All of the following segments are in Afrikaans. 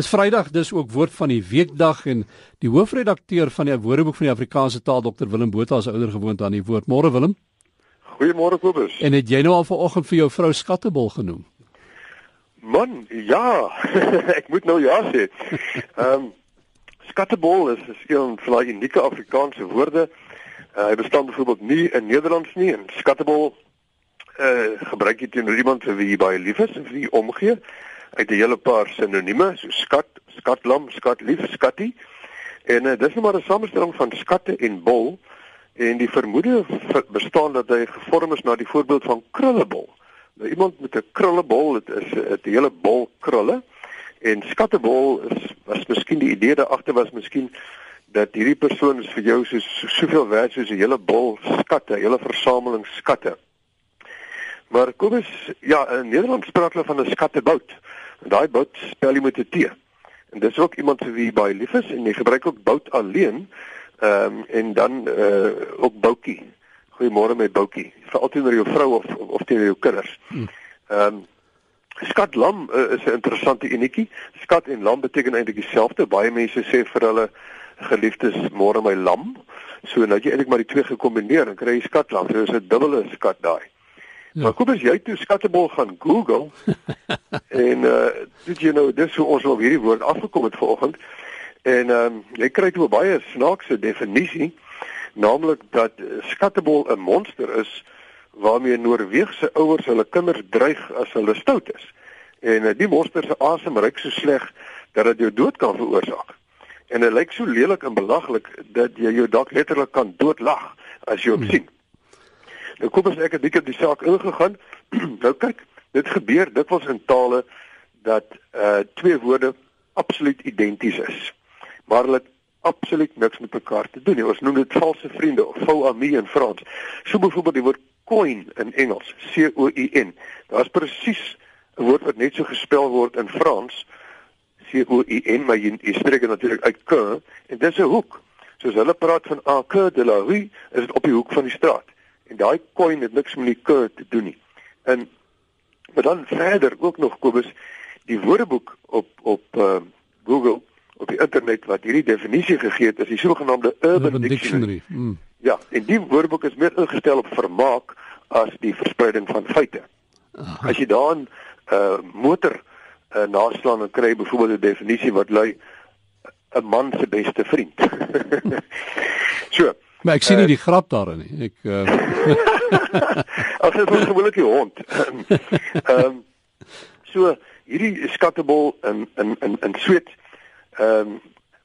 Dis Vrydag, dis ook woord van die weekdag en die hoofredakteur van die Woordeboek van die Afrikaanse taal Dr Willem Botha is ouer gewoond aan die woord. Môre Willem. Goeiemôre Kobus. En het jy nou al vanoggend vir jou vrou Skattebol genoem? Man, ja. ek moet nou ja sê. Ehm um, Skattebol is 'n skeel van daai unieke Afrikaanse woorde. Uh, hy bestaan byvoorbeeld nie in Nederlands nie en Skattebol eh uh, gebruik jy teenoor iemand vir wie jy baie lief is en vir wie omgee uit 'n hele paar sinonieme so skat, skatlam, skatlief, skattie. En uh, dis nou maar 'n samestelling van skatte en bol en die vermoede bestaan dat hy gevorm is na die voorbeeld van krullebol. Nou iemand met 'n krullebol, dit is 'n hele bol krulle en skattebol is was miskien die idee daar agter was miskien dat hierdie persoon is vir jou so soveel werd soos 'n hele bol skatte, 'n hele versameling skatte. Maar kom ons ja, in Nederland praat hulle van 'n skattebout. En daai bout spel jy met 'n T. En dis ook iemand vir wie baie lief is en jy gebruik ook bout alleen. Ehm um, en dan uh ook boutjie. Goeiemôre met boutjie. Vir altyd oor jou vrou of of teenoor jou kinders. Hm. Ehm um, skatlam uh, is 'n interessante enetjie. Skat en lam beteken eintlik dieselfde. Baie mense sê vir hulle geliefdes môre my lam. So nou jy eintlik maar die twee gekombineer en kry jy skatlam. So is 'n dubbele skat daai. Ja. Maar kom as jy toe skattebol gaan Google en uh dit jy nou dis hoe ons op hierdie woord afgekom het vanoggend en ehm um, jy kry toe 'n baie snaakse definisie naamlik dat skattebol 'n monster is waarmee Noorweegse ouers hulle kinders dreig as hulle stout is. En uh, die monster se asem ruik so sleg dat dit jou dood kan veroorsaak. En dit lyk so lelik en belaglik dat jy jou dalk letterlik kan doodlag as jy hom hmm. sien. Nou kom ons ek het bietjie op die saak ingegaan. nou kyk, dit gebeur dikwels in tale dat uh twee woorde absoluut identies is. Maar hulle absoluut niks met mekaar te doen nie. Ons noem dit valse vriende of faux amis in Frans. So byvoorbeeld die woord coin in Engels, C O I N. Daar's presies 'n woord wat net so gespel word in Frans, C O I N, maar jy, jy spreek dit natuurlik uit K en dis 'n hoek. Soos hulle praat van A Q de la rue, is dit op die hoek van die straat. En daai coin het niks met die K te doen nie. En maar dan verder ook nog Kobus die woordeboek op op uh, Google op die internet wat hierdie definisie gegee het is die sogenaamde Urban, Urban Dictionary. Dictionary. Mm. Ja, en die woordeboek is meer ingestel op vermaak as die verspreiding van feite. Aha. As jy dan 'n uh, motor uh, naslaan dan kry byvoorbeeld 'n definisie wat lui 'n man se beste vriend. so, Maar ek sien nie uh, die grap daarin nie. Ek uh... Ag dit is gewoonlik die hond. Ehm um, so hierdie skattebol in in in in Sweet ehm um,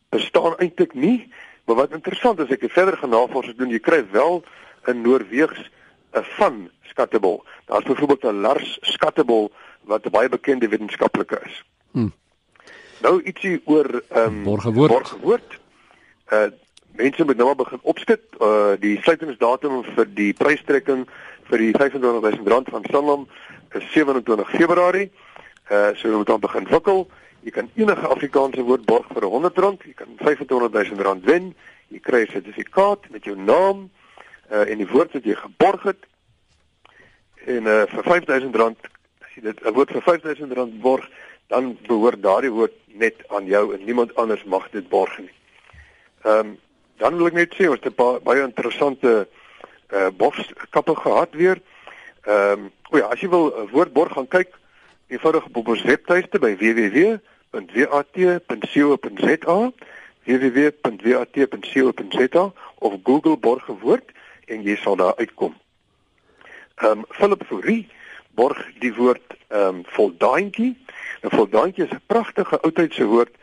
bestaan eintlik nie, maar wat interessant is ek het verder genavorsing doen, jy kry wel in Noorweegs 'n van skattebol. Daar's byvoorbeeld 'n Lars skattebol wat 'n baie bekende wetenskaplike is. Hmm. Nou ietsie oor ehm um, borgewoord. borgewoord. Uh mense moet nou al begin opskit uh die sluitingsdatum vir die prystrekking vir die 25000 rand van Sanlam is 27 Februarie. Uh so jy moet dan begin wikkel. Jy kan enige Afrikaanse woord borg vir 100 rand. Jy kan 25000 rand wen. Jy kry 'n sertifikaat met jou naam uh en die woord wat jy geborg het. En uh vir 5000 rand as jy dit 'n woord vir 5000 rand borg, dan behoort daardie woord net aan jou en niemand anders mag dit borg nie. Ehm um, dan wil ek net sê ons het 'n baie interessante uh boskappe gehad weer. Ehm um, o ja, as jy wil 'n woordborg gaan kyk, eenvoudig op ons webtuiste by www.wat.co.za www.wat.co.za of Google borgewoord en jy sal daar uitkom. Ehm um, Philip Fourie borg die woord ehm um, voldaantjie. 'n Voldaantjie is 'n pragtige oudheidse woord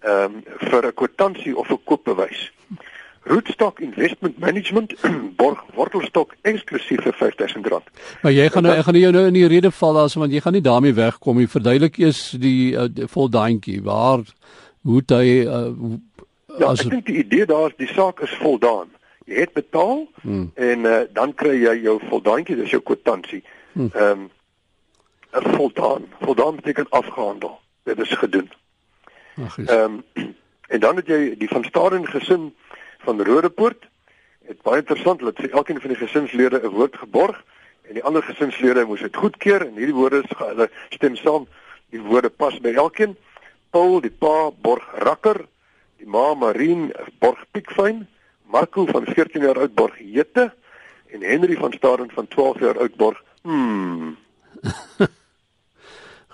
ehm um, vir 'n kwitansie of 'n koopbewys. Rootstock Investment Management borg wortelstok eksklusief vir R5000. Maar jy gaan nou ek gaan jou nou in die rede val daarso want jy gaan nie daarmee wegkom nie. Verduidelik eers die, uh, die voldaantjie. Waar hoe hy uh, ja, as ek dink die idee daar is die saak is voldaan. Jy het betaal hmm. en uh, dan kry jy jou voldaantjie, dis jou kwitansie. Hmm. Ehm um, voldaan. Voldaan beteken afgehandel. Dit is gedoen. Ehm um, en dan het jy die van Staden gesin van Rodepoort. Het baie interessant dat vir elkeen van die gesinslede 'n woord geborg en die ander gesinslede moes dit goedkeur en hierdie woorde is hulle stem saam. Die woorde pas by elkeen. Paul, die pa borg Rakker, die ma Marien borg Piekfyn, Marco van 14 jaar oud borg Jette en Henry van Staden van 12 jaar oud borg. Hmm.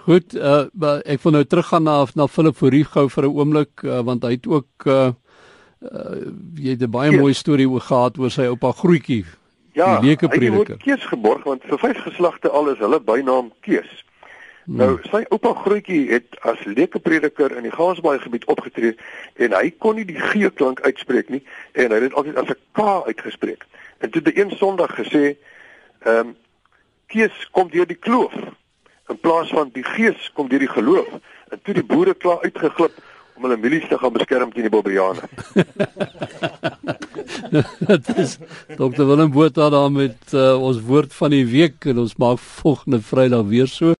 Goed, uh, ek wil nou teruggaan na na Philip Fourie gou vir 'n oomblik uh, want hy het ook uh, uh jy het 'n baie mooi storie oor gehad oor sy oupa Groetjie. Ja, die leuke prediker. Hy het Kees geborg want vir vyf geslagte al is hulle bynaam Kees. Hmm. Nou sy oupa Groetjie het as leuke prediker in die Gaasbaai gebied opgetree en hy kon nie die G klank uitspreek nie en hy het dit altyd as 'n K uitgespreek. En toe die een Sondag gesê, ehm um, Kees kom deur die kloof in plaas van die gees kom deur die geloof en toe die boere klaar uitgeglip om hulle mielies te gaan beskerm teen die bobbejane. Dit is Dr Willem Botha daar met uh, ons woord van die week en ons maak volgende Vrydag weer so